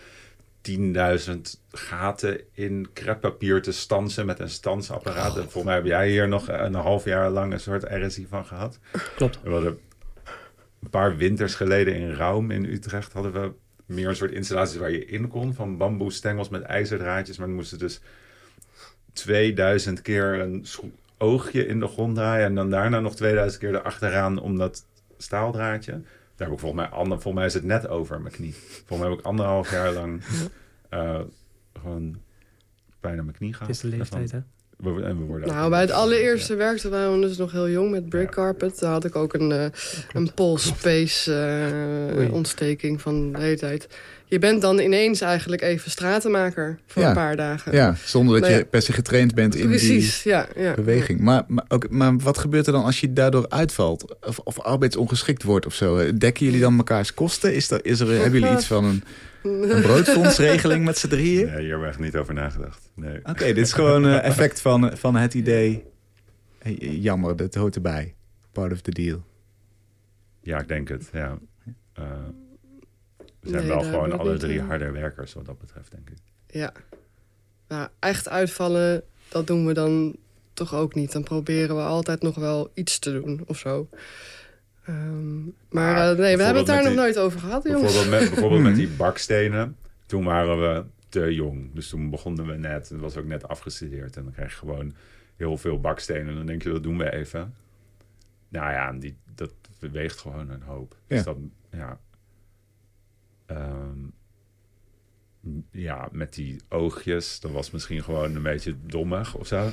10.000 gaten in kreppapier te stansen met een stansapparaat. Oh. Volgens mij heb jij hier nog een half jaar lang een soort RSI van gehad. Klopt. We hadden een paar winters geleden in Raum in Utrecht hadden we meer een soort installaties waar je in kon van bamboestengels met ijzerdraadjes. Maar dan moesten dus 2000 keer een oogje in de grond draaien en dan daarna nog 2000 keer erachteraan om dat staaldraadje. Daar heb ik volgens mij, volgens mij is het net over mijn knie. Volgens mij heb ik anderhalf jaar lang uh, gewoon bijna mijn knie gehad. Het is de leeftijd, hè? En we worden nou, bij het allereerste ja. werkte waren we dus nog heel jong met Brick Carpet. Daar had ik ook een, uh, een pulse space uh, ontsteking van de hele tijd je bent dan ineens eigenlijk even stratenmaker voor een paar dagen. Ja, zonder dat je per se getraind bent in precies, die ja, ja. beweging. Maar, maar, ook, maar wat gebeurt er dan als je daardoor uitvalt? Of, of arbeidsongeschikt wordt of zo? Dekken jullie dan mekaars kosten? Is er, is er, hebben jullie iets van een, een broodfondsregeling met z'n drieën? Nee, hier hebben we echt niet over nagedacht. Nee. Oké, dit is gewoon een effect van, van het idee... jammer, dat hoort erbij. Part of the deal. Ja, ik denk het, ja. Uh, we zijn wel gewoon alle drie harde werkers wat dat betreft, denk ik. Ja. Nou, echt uitvallen, dat doen we dan toch ook niet. Dan proberen we altijd nog wel iets te doen of zo. Um, maar uh, nee, we hebben het daar nog nooit over gehad, jongens. Bijvoorbeeld met, bijvoorbeeld met die bakstenen. Toen waren we te jong. Dus toen begonnen we net. Het was ook net afgestudeerd. En dan krijg je gewoon heel veel bakstenen. En dan denk je, dat doen we even. Nou ja, die, dat beweegt gewoon een hoop. Dus ja. Dus dat, ja, Um, ja, met die oogjes, dat was misschien gewoon een beetje dommig of zo.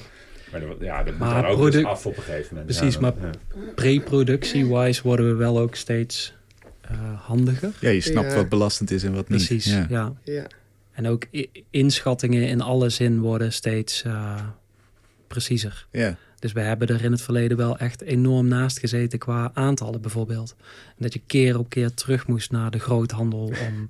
Maar dat, ja, dat moet dan ook dus af op een gegeven moment. Precies, maar pre-productie-wise worden we wel ook steeds uh, handiger. Ja, je snapt wat belastend is en wat niet. Precies, ja. ja. En ook inschattingen in alle zin worden steeds uh, preciezer. Ja. Dus we hebben er in het verleden wel echt enorm naast gezeten qua aantallen bijvoorbeeld. Dat je keer op keer terug moest naar de groothandel. Om,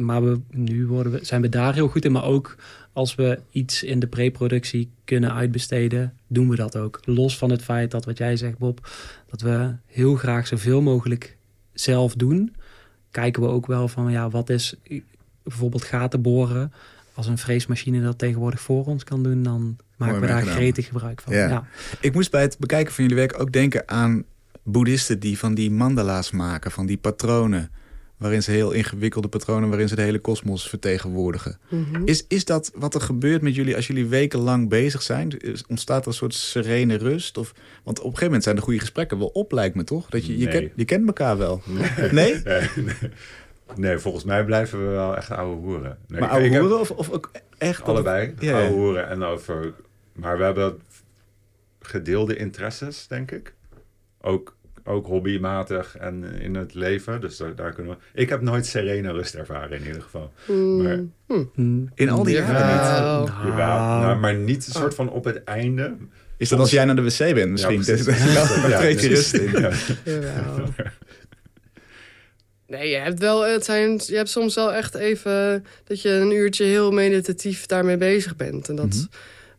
maar we, nu worden we, zijn we daar heel goed in. Maar ook als we iets in de preproductie kunnen uitbesteden, doen we dat ook. Los van het feit dat wat jij zegt Bob, dat we heel graag zoveel mogelijk zelf doen. Kijken we ook wel van ja, wat is bijvoorbeeld gaten boren. Als een freesmachine dat tegenwoordig voor ons kan doen, dan maken we daar gretig gebruik van. Ja. Ik moest bij het bekijken van jullie werk ook denken aan boeddhisten die van die mandala's maken, van die patronen. Waarin ze heel ingewikkelde patronen, waarin ze de hele kosmos vertegenwoordigen. Mhm. is, is dat wat er gebeurt met jullie als jullie wekenlang bezig zijn? Ontstaat er een soort serene rust? Of, want op een gegeven moment zijn de goede gesprekken wel op, lijkt me toch? Dat je, je, kent, je kent elkaar wel. Nee? nee? nee? volgens mij blijven we wel echt oude hoeren. Nee, maar oude hoeren of, of ook echt? Allebei, ja, oude hoeren en over maar we hebben gedeelde interesses, denk ik. Ook, ook hobbymatig en in het leven. Dus daar, kunnen we... Ik heb nooit serene rust ervaren in ieder geval. Mm. Maar, hmm. In al die jaren niet. Nou. Nou, maar niet een soort van op het einde. Is dat als jij naar de wc bent misschien? Ja, daar je rust in. Ja. Nee, je hebt wel, het zijn, je hebt soms wel echt even dat je een uurtje heel meditatief daarmee bezig bent. En dat, mhm.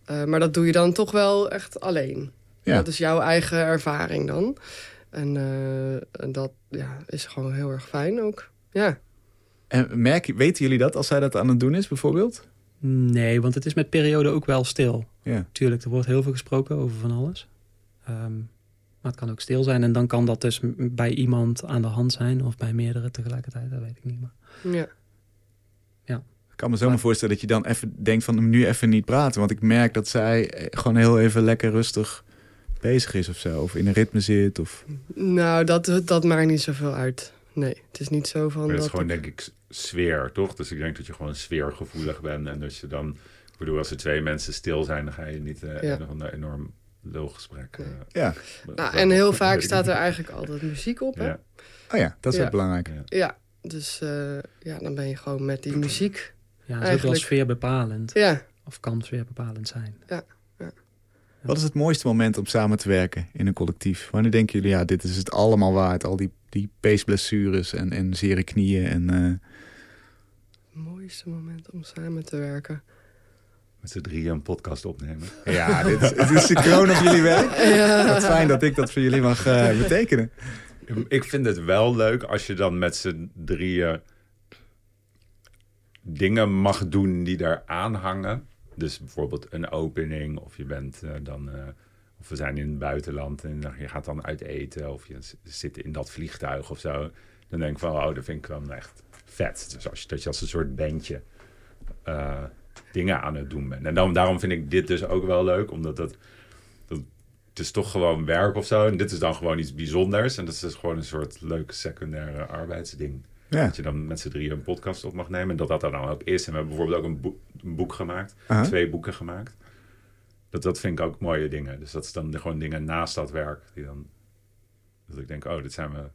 Eh, maar dat doe je dan toch wel echt alleen. Ja. Dat is jouw eigen ervaring dan. En, uh, en dat ja, is gewoon heel erg fijn ook. Ja. En merk, weten jullie dat als zij dat aan het doen is bijvoorbeeld? Nee, want het is met periode ook wel stil. Ja. Tuurlijk, er wordt heel veel gesproken over van alles. Um, maar het kan ook stil zijn. En dan kan dat dus bij iemand aan de hand zijn. Of bij meerdere tegelijkertijd, dat weet ik niet. Maar... Ja. Ja kan me zo maar voorstellen dat je dan even denkt van nu even niet praten. Want ik merk dat zij eh, gewoon heel even lekker rustig bezig is of zo. Of in een ritme zit. Of... Nou, dat, dat maakt niet zoveel uit. Nee, het is niet zo van... Maar het is gewoon denk ik sfeer, toch? Dus ik denk dat je gewoon sfeergevoelig bent. En dat je dan... Ik bedoel, als er twee mensen stil zijn, dan ga je niet uh, ja. een enorm lulgesprek. Uh, ja. Nou, en heel vaak staat er eigenlijk altijd muziek op, hè? Ja. Oh ja, dat is ook belangrijk. Ja, dus uh, ja, dan ben je gewoon met die muziek ja, dat is ook wel sfeerbepalend. Ja. Of kan sfeerbepalend zijn. Ja. ja. Wat is het mooiste moment om samen te werken in een collectief? Wanneer denken jullie, ja, dit is het allemaal waard? Al die, die peesblessures en, en zere knieën. En, uh... Het mooiste moment om samen te werken. Met z'n drieën een podcast opnemen. Ja, dit is, dit is de kroon op jullie werk. Ja. Wat fijn dat ik dat voor jullie mag uh, betekenen. Ik vind het wel leuk als je dan met z'n drieën dingen mag doen die daar aanhangen. Dus bijvoorbeeld een opening, of je bent uh, dan. Uh, of we zijn in het buitenland en je gaat dan uit eten, of je zit in dat vliegtuig of zo. Dan denk ik van, oh, dat vind ik dan echt vet. Dus als je, dat je als een soort bandje uh, dingen aan het doen bent. En daarom vind ik dit dus ook wel leuk, omdat dat, het is toch gewoon werk of zo. En dit is dan gewoon iets bijzonders. En dat is dus gewoon een soort leuke secundaire arbeidsding. Ja. Dat je dan met z'n drieën een podcast op mag nemen. En dat dat er dan ook is. En we hebben bijvoorbeeld ook een, boek, een boek gemaakt. Twee boeken gemaakt. Dat, dat vind ik ook mooie dingen. Dus dat is dan gewoon dingen naast dat werk. Die dan, dat ik denk, oh, dit zijn we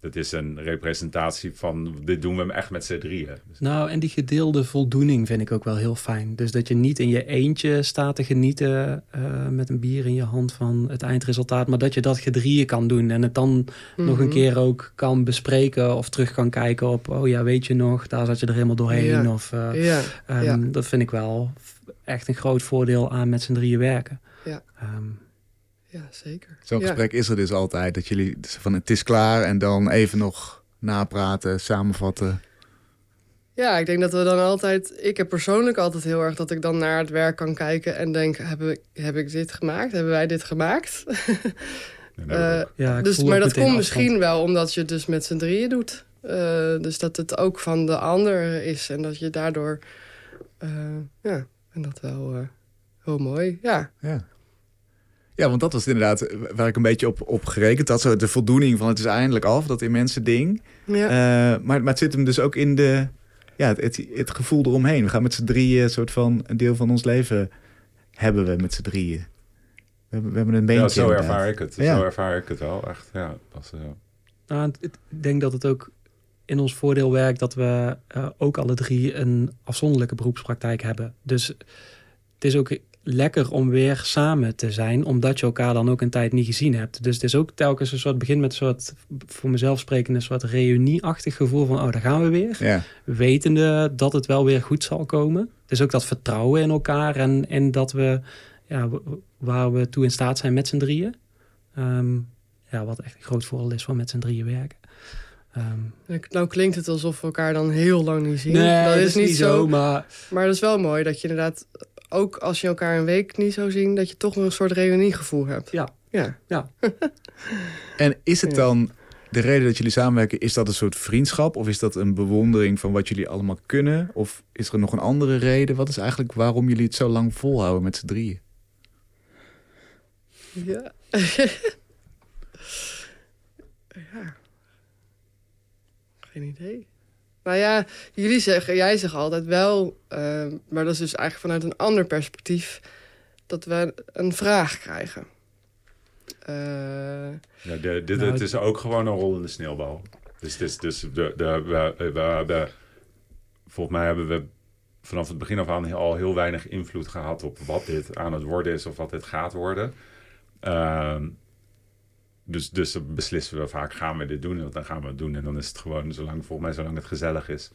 dat is een representatie van, dit doen we echt met z'n drieën. Nou, en die gedeelde voldoening vind ik ook wel heel fijn. Dus dat je niet in je eentje staat te genieten uh, met een bier in je hand van het eindresultaat, maar dat je dat gedrieën kan doen en het dan nog een mhm. keer ook kan bespreken of terug kan kijken op, oh ja, weet je nog, daar zat je er helemaal doorheen. Ja. Of, uh, ja. Um, ja. Dat vind ik wel echt een groot voordeel aan met z'n drieën werken. Ja. Um, ja, zeker. Zo'n gesprek is er dus altijd. Dat jullie van het is klaar en dan even nog napraten, samenvatten. Ja, ik denk dat we dan altijd... Ik heb persoonlijk altijd heel erg dat ik dan naar het werk kan kijken... en denk, heb ik, heb ik dit gemaakt? Hebben wij dit gemaakt? uh, ja, dus, maar dat komt misschien wel omdat je het dus met z'n drieën doet. Uh, dus dat het ook van de ander is en dat je daardoor... Uh, ja, en dat wel heel mooi, ja. Ja. Ja, want dat was inderdaad waar ik een beetje op, op gerekend had. Zo de voldoening van het is eindelijk af, dat immense ding. Ja. Uh, maar, maar het zit hem dus ook in de, ja, het, het, gevoel eromheen. We gaan met z'n drieën soort van een deel van ons leven hebben we met z'n drieën. We hebben, we hebben een beentje. Ja, zo ervaar ik het. Ja. Zo ervaar ik het wel, echt. Ja, dat uh... nou, ik denk dat het ook in ons voordeel werkt dat we uh, ook alle drie een afzonderlijke beroepspraktijk hebben. Dus het is ook lekker om weer samen te zijn, omdat je elkaar dan ook een tijd niet gezien hebt. Dus het is ook telkens een soort begin met een soort, voor mezelf spreken, een soort reunieachtig gevoel van, oh, daar gaan we weer. Ja. Wetende dat het wel weer goed zal komen. Dus ook dat vertrouwen in elkaar en, en dat we, ja, waar we toe in staat zijn met z'n drieën. Ehm, ja, wat echt een groot voordeel is van met z'n drieën werken. Um, nou klinkt het alsof we elkaar dan heel lang niet zien. Nee, dat is niet zo, maar... Maar dat is wel mooi dat je inderdaad ook als je elkaar een week niet zou zien, dat je toch een soort reuniegevoel hebt. Ja. Ja. ja. en is het dan de reden dat jullie samenwerken, is dat een soort vriendschap? Of is dat een bewondering van wat jullie allemaal kunnen? Of is er nog een andere reden? Wat is eigenlijk waarom jullie het zo lang volhouden met z'n drieën? Ja. ja. Geen idee. Nou ja, jullie zeggen, jij zegt altijd wel, uh, maar dat is dus eigenlijk vanuit een ander perspectief, dat we een vraag krijgen. Uh, ja, de, dit, nou, het is ook gewoon een rollende sneeuwbal. Dus, dus, dus de, de, we, we hebben, volgens mij hebben we vanaf het begin af aan al heel weinig invloed gehad op wat dit aan het worden is of wat dit gaat worden. Uh, dus, dus beslissen we vaak, gaan we dit doen? En dan gaan we het doen. En dan is het gewoon, zolang, volgens mij, zolang het gezellig is.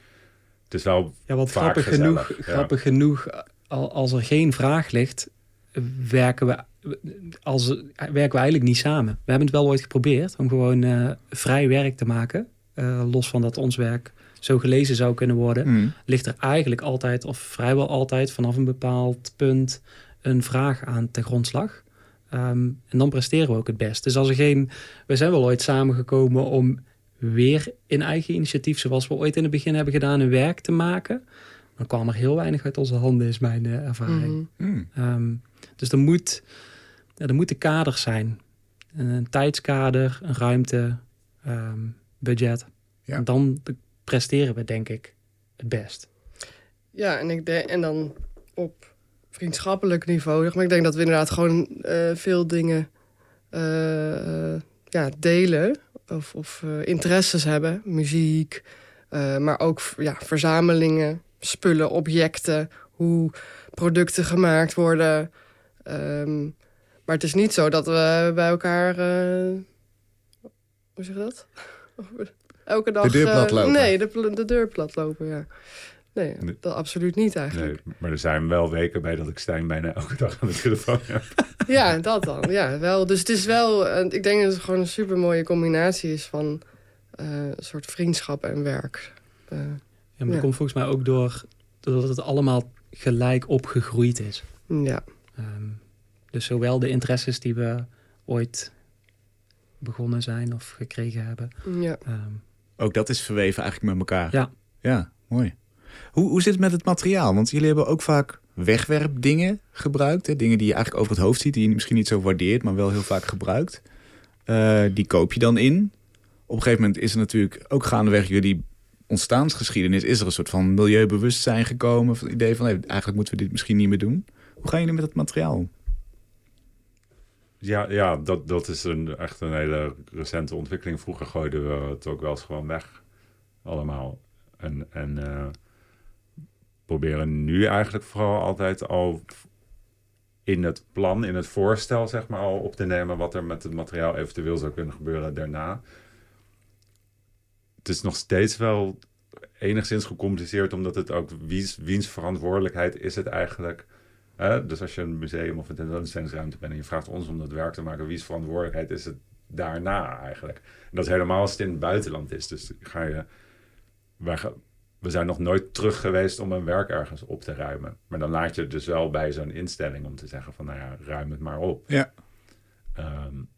Het is wel Ja, wat grappig genoeg, grappig genoeg, als er geen vraag ligt, werken we, als, werken we eigenlijk niet samen. We hebben het wel ooit geprobeerd om gewoon uh, vrij werk te maken. Uh, los van dat ons werk zo gelezen zou kunnen worden. Mm. Ligt er eigenlijk altijd, of vrijwel altijd, vanaf een bepaald punt een vraag aan te grondslag. Ehm, en dan presteren we ook het best. Dus als er geen. We zijn wel ooit samengekomen om weer in eigen initiatief, zoals we ooit in het begin hebben gedaan, een werk te maken. Dan kwam er heel weinig uit onze handen, is mijn uh, ervaring. Mm. Um, dus er moet, er moeten kaders zijn. Een, tijdskader, een ruimte, um, budget. Ja. En dan presteren we, denk ik, het best. Ja, en, ik denk, en dan op vriendschappelijk niveau. Maar ik denk dat we inderdaad gewoon uh, veel dingen uh, ja, delen. Of, of interesses hebben. Muziek. maar ook ja, verzamelingen, spullen, objecten. Hoe producten gemaakt worden. Um, maar het is niet zo dat we bij elkaar... hoe zeg je dat? Elke dag... De deur lopen. nee, de, de deur plat lopen, ja. Nee, dat absoluut niet eigenlijk. Nee, maar er zijn wel weken bij dat ik Stijn bijna elke dag aan de telefoon heb. ja, dat dan. Ja, wel. Dus het is wel, ik denk dat het gewoon een super mooie combinatie is van uh, een soort vriendschap en werk. Uh, Ja, maar dat komt volgens mij ook door doordat het allemaal gelijk opgegroeid is. Ja. Ehm, dus zowel de interesses die we ooit begonnen zijn of gekregen hebben. Ja. Ehm, ook dat is verweven eigenlijk met elkaar. Ja. Ja, mooi. Hoe, hoe zit het met het materiaal? Want jullie hebben ook vaak wegwerpdingen gebruikt. Hè? Dingen die je eigenlijk over het hoofd ziet, die je misschien niet zo waardeert, maar wel heel vaak gebruikt. Uh, die koop je dan in. Op een gegeven moment is er natuurlijk ook gaandeweg jullie ontstaansgeschiedenis. Is er een soort van milieubewustzijn gekomen? Van het idee van hey, eigenlijk moeten we dit misschien niet meer doen. Hoe gaan jullie met het materiaal Ja, ja dat, dat is een, echt een hele recente ontwikkeling. Vroeger gooiden we het ook wel eens gewoon weg. Allemaal. En, en uh, proberen nu eigenlijk vooral altijd al in het plan, in het voorstel, zeg maar, al op te nemen wat er met het materiaal eventueel zou kunnen gebeuren daarna. Het is nog steeds wel enigszins gecompliceerd, omdat het ook wiens, wiens verantwoordelijkheid is het eigenlijk. Dus als je een museum of een tentoonstellingsruimte bent en je vraagt ons om dat werk te maken, wiens verantwoordelijkheid is het daarna eigenlijk? En dat is helemaal als het in het buitenland is. Dus ga je, we zijn nog nooit terug geweest om een werk ergens op te ruimen. Maar dan laat je het dus wel bij zo'n instelling om te zeggen van, nou ja, ruim het maar op. Ja. Um,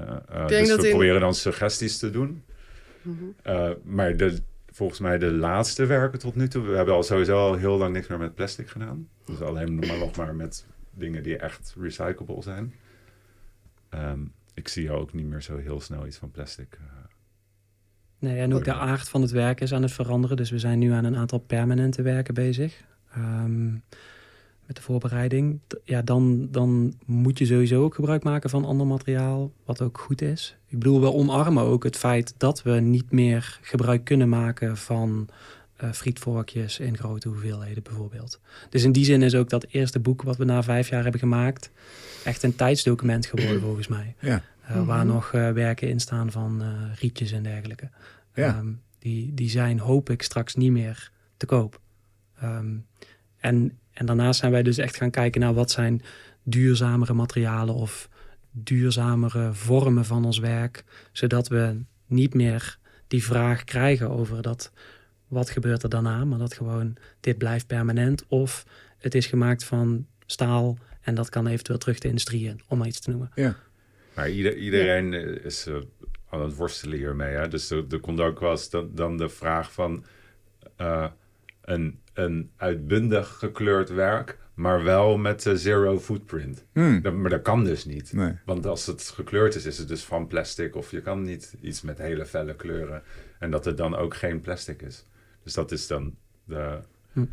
uh, uh, dus we proberen dan suggesties te doen. Mm -hmm. uh, maar de, volgens mij de laatste werken tot nu toe... We hebben al sowieso al heel lang niks meer met plastic gedaan. Dus alleen maar nog maar met dingen die echt recyclable zijn. Um, ik zie ook niet meer zo heel snel iets van plastic... Nee, en ook de aard van het werk is aan het veranderen. Dus we zijn nu aan een aantal permanente werken bezig. Um, met de voorbereiding. Ja, dan, dan moet je sowieso ook gebruik maken van ander materiaal, wat ook goed is. Ik bedoel, we omarmen ook het feit dat we niet meer gebruik kunnen maken van uh, frietvorkjes in grote hoeveelheden bijvoorbeeld. Dus in die zin is ook dat eerste boek wat we na vijf jaar hebben gemaakt echt een tijdsdocument geworden volgens mij. Ja. Uh, Waar nog uh, werken in staan van rietjes en dergelijke. Ja. Um, die, die zijn hoop ik straks niet meer te koop. Um, en, en daarnaast zijn wij dus echt gaan kijken naar wat zijn duurzamere materialen of duurzamere vormen van ons werk. Zodat we niet meer die vraag krijgen over dat wat gebeurt er daarna, maar dat gewoon dit blijft permanent. Of het is gemaakt van staal en dat kan eventueel terug de industrie in, om maar iets te noemen. Ja. Maar ieder, iedereen ja. is uh, aan het worstelen hiermee. Hè? Dus er, er komt ook wel eens dan, dan de vraag van uh, een, een uitbundig gekleurd werk, maar wel met uh, zero footprint. Hmm. Dat, maar dat kan dus niet. Nee. Want als het gekleurd is, is het dus van plastic. Of je kan niet iets met hele felle kleuren. En dat het dan ook geen plastic is. Dus dat is dan de... Hm.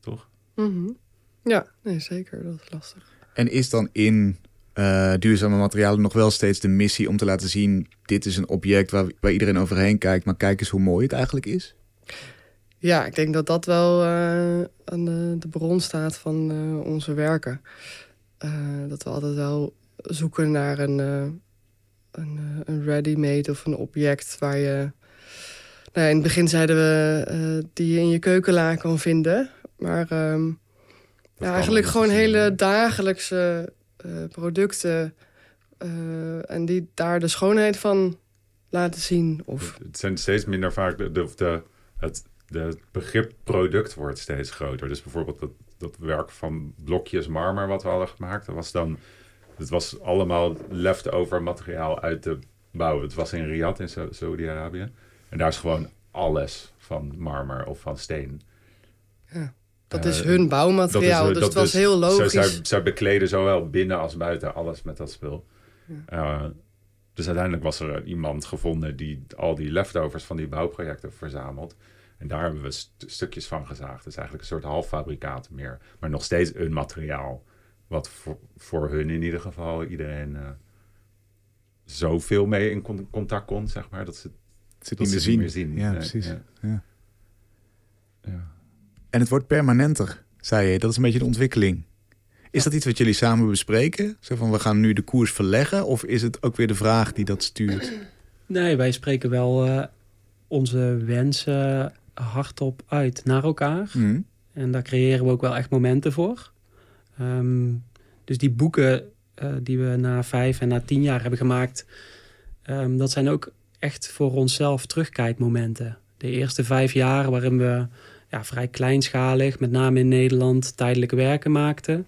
toch? Mm -hmm. Ja, nee, zeker. Dat is lastig. En is dan in uh, duurzame materialen nog wel steeds de missie om te laten zien... dit is een object waar, waar iedereen overheen kijkt... maar kijk eens hoe mooi het eigenlijk is? Ja, ik denk dat dat wel uh, aan de, de, bron staat van uh, onze werken. dat we altijd wel zoeken naar een, een, een ready-made of een object waar je... Nou, in het begin zeiden we die je in je keukenla kan vinden. Maar um, ja, eigenlijk gewoon hele dagelijkse producten uh, en die daar de schoonheid van laten zien. Of... Het zijn steeds minder vaak, de, de, de, het, de, begrip product wordt steeds groter. Dus bijvoorbeeld dat, dat werk van blokjes marmer wat we hadden gemaakt, dat was dan, het was allemaal leftover materiaal uit de bouw. Het was in Riyadh in Saudi-Arabië. En daar is gewoon alles van marmer of van steen. Ja. Dat is hun bouwmateriaal, is, dus het was is, heel logisch. Zij, zij, zij, bekleden zowel binnen als buiten alles met dat spul. Ja. Uh, dus uiteindelijk was er iemand gevonden die al die leftovers van die bouwprojecten verzamelt. En daar hebben we st stukjes van gezaagd. Dus eigenlijk een soort halffabrikaat meer. Maar nog steeds een materiaal. Wat voor, voor hun in ieder geval iedereen uh, zoveel mee in con contact kon, zeg maar. Dat ze het zit niet, meer zien. meer zien. Ja, nee, precies. Ja. Ja. ja. En het wordt permanenter, zei je. Dat is een beetje de ontwikkeling. Is dat iets wat jullie samen bespreken? Zo van, we gaan nu de koers verleggen? Of is het ook weer de vraag die dat stuurt? Nee, wij spreken wel uh, onze wensen hardop uit naar elkaar. Mm. En daar creëren we ook wel echt momenten voor. Um, dus die boeken uh, die we na vijf en na tien jaar hebben gemaakt... Um, dat zijn ook echt voor onszelf terugkijkmomenten de eerste vijf jaar waarin we ja, vrij kleinschalig, met name in Nederland, tijdelijke werken maakten.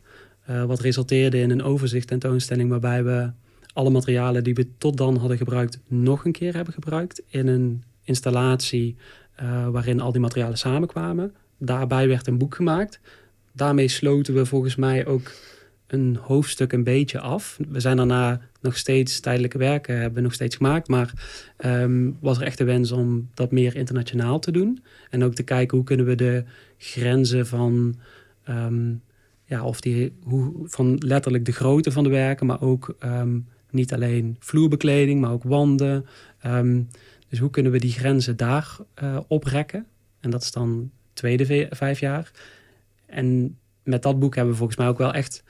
Uh, wat resulteerde in een overzicht tentoonstelling waarbij we alle materialen die we tot dan hadden gebruikt nog een keer hebben gebruikt in een installatie uh, waarin al die materialen samenkwamen. Daarbij werd een boek gemaakt. Daarmee sloten we volgens mij ook een hoofdstuk een beetje af. We zijn daarna nog steeds tijdelijke werken hebben nog steeds gemaakt. Maar um, was er echt de wens om dat meer internationaal te doen. En ook te kijken hoe kunnen we de grenzen van... Um, ja, of die, hoe, van letterlijk de grootte van de werken, maar ook um, niet alleen vloerbekleding, maar ook wanden. dus hoe kunnen we die grenzen daar uh, oprekken? En dat is dan tweede vijf jaar. En met dat boek hebben we volgens mij ook wel echt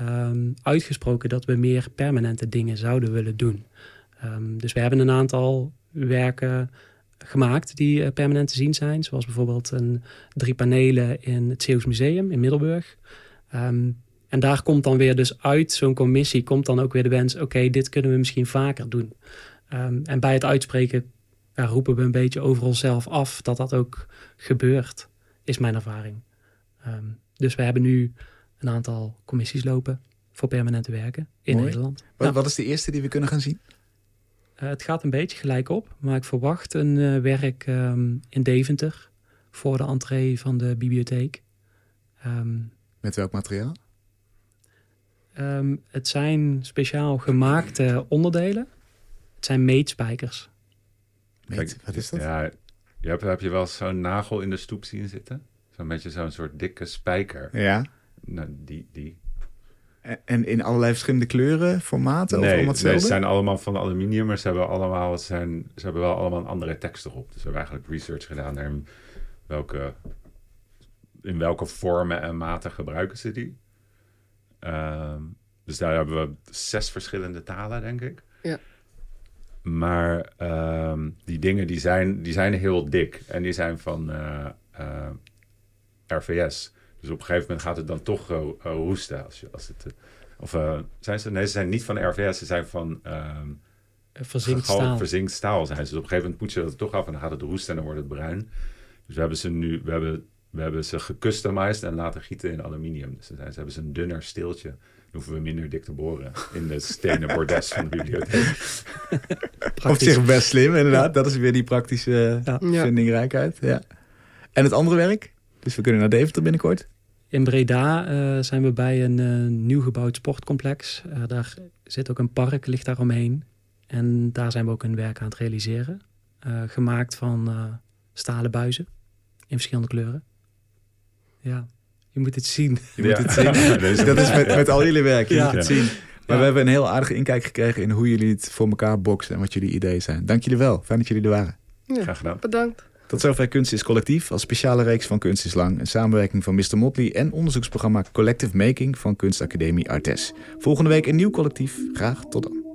um, uitgesproken dat we meer permanente dingen zouden willen doen. Um, dus we hebben een aantal werken gemaakt die uh, permanent te zien zijn. Zoals bijvoorbeeld een, drie panelen in het Zeeuws Museum in Middelburg. Um, en daar komt dan weer dus uit zo'n commissie komt dan ook weer de wens... oké, dit kunnen we misschien vaker doen. en bij het uitspreken roepen we een beetje over onszelf af... dat dat ook gebeurt, is mijn ervaring. dus we hebben nu een aantal commissies lopen voor permanente werken in Nederland. Wat, wat, is de eerste die we kunnen gaan zien? Uh, het gaat een beetje gelijk op, maar ik verwacht een uh, werk um, in Deventer voor de entree van de bibliotheek. Um, Met welk materiaal? Um, het zijn speciaal gemaakte onderdelen. Het zijn meetspijkers. Meet, wat is dat? Ja, je hebt, heb je wel zo'n nagel in de stoep zien zitten? Zo'n beetje zo'n soort dikke spijker. Ja. Nou, die, die. En in allerlei verschillende kleuren, formaten? Nee, of allemaal nee, ze zijn allemaal van aluminium, maar ze hebben, allemaal, zijn, ze hebben wel allemaal een andere tekst erop. Dus we hebben eigenlijk research gedaan naar welke, in welke vormen en maten gebruiken ze die. Um, dus daar hebben we zes verschillende talen, denk ik. Ja. Maar um, die dingen die zijn, die zijn heel dik en die zijn van uh, uh, RVS. Dus op een gegeven moment gaat het dan toch uh, roesten. Als, je, als het, uh, of uh, zijn ze? Nee, ze zijn niet van RVS, ze zijn van. Um, verzinkt staal. Verzinkt staal zijn ze. Dus op een gegeven moment poetsen ze dat toch af en dan gaat het roesten en dan wordt het bruin. Dus we hebben ze nu, we hebben, we hebben ze gecustomized en laten gieten in aluminium. Dus ze, zijn, ze hebben ze een dunner steeltje. Dan hoeven we minder dik te boren in de stenen bordes van de bibliotheek. Op zich best slim, inderdaad. Dat is weer die praktische ja. vindingrijkheid. Ja. En het andere werk? Dus we kunnen naar Deventer binnenkort. In Breda uh, zijn we bij een uh, nieuw gebouwd sportcomplex. Uh, daar zit ook een park, ligt daar omheen. En daar zijn we ook een werk aan het realiseren. gemaakt van stalen buizen in verschillende kleuren. Ja, je moet het zien. Je moet het zien. dat is met, met al jullie werk, je ja. moet het zien. Maar we hebben een heel aardige inkijk gekregen in hoe jullie het voor elkaar boksen en wat jullie ideeën zijn. Dank jullie wel. Fijn dat jullie er waren. Ja, Graag gedaan. Bedankt. Tot zover Kunst is Collectief als speciale reeks van Kunst is Lang. Een samenwerking van Mr. Motley en onderzoeksprogramma Collective Making van Kunstacademie Artes. Volgende week een nieuw collectief. Graag tot dan.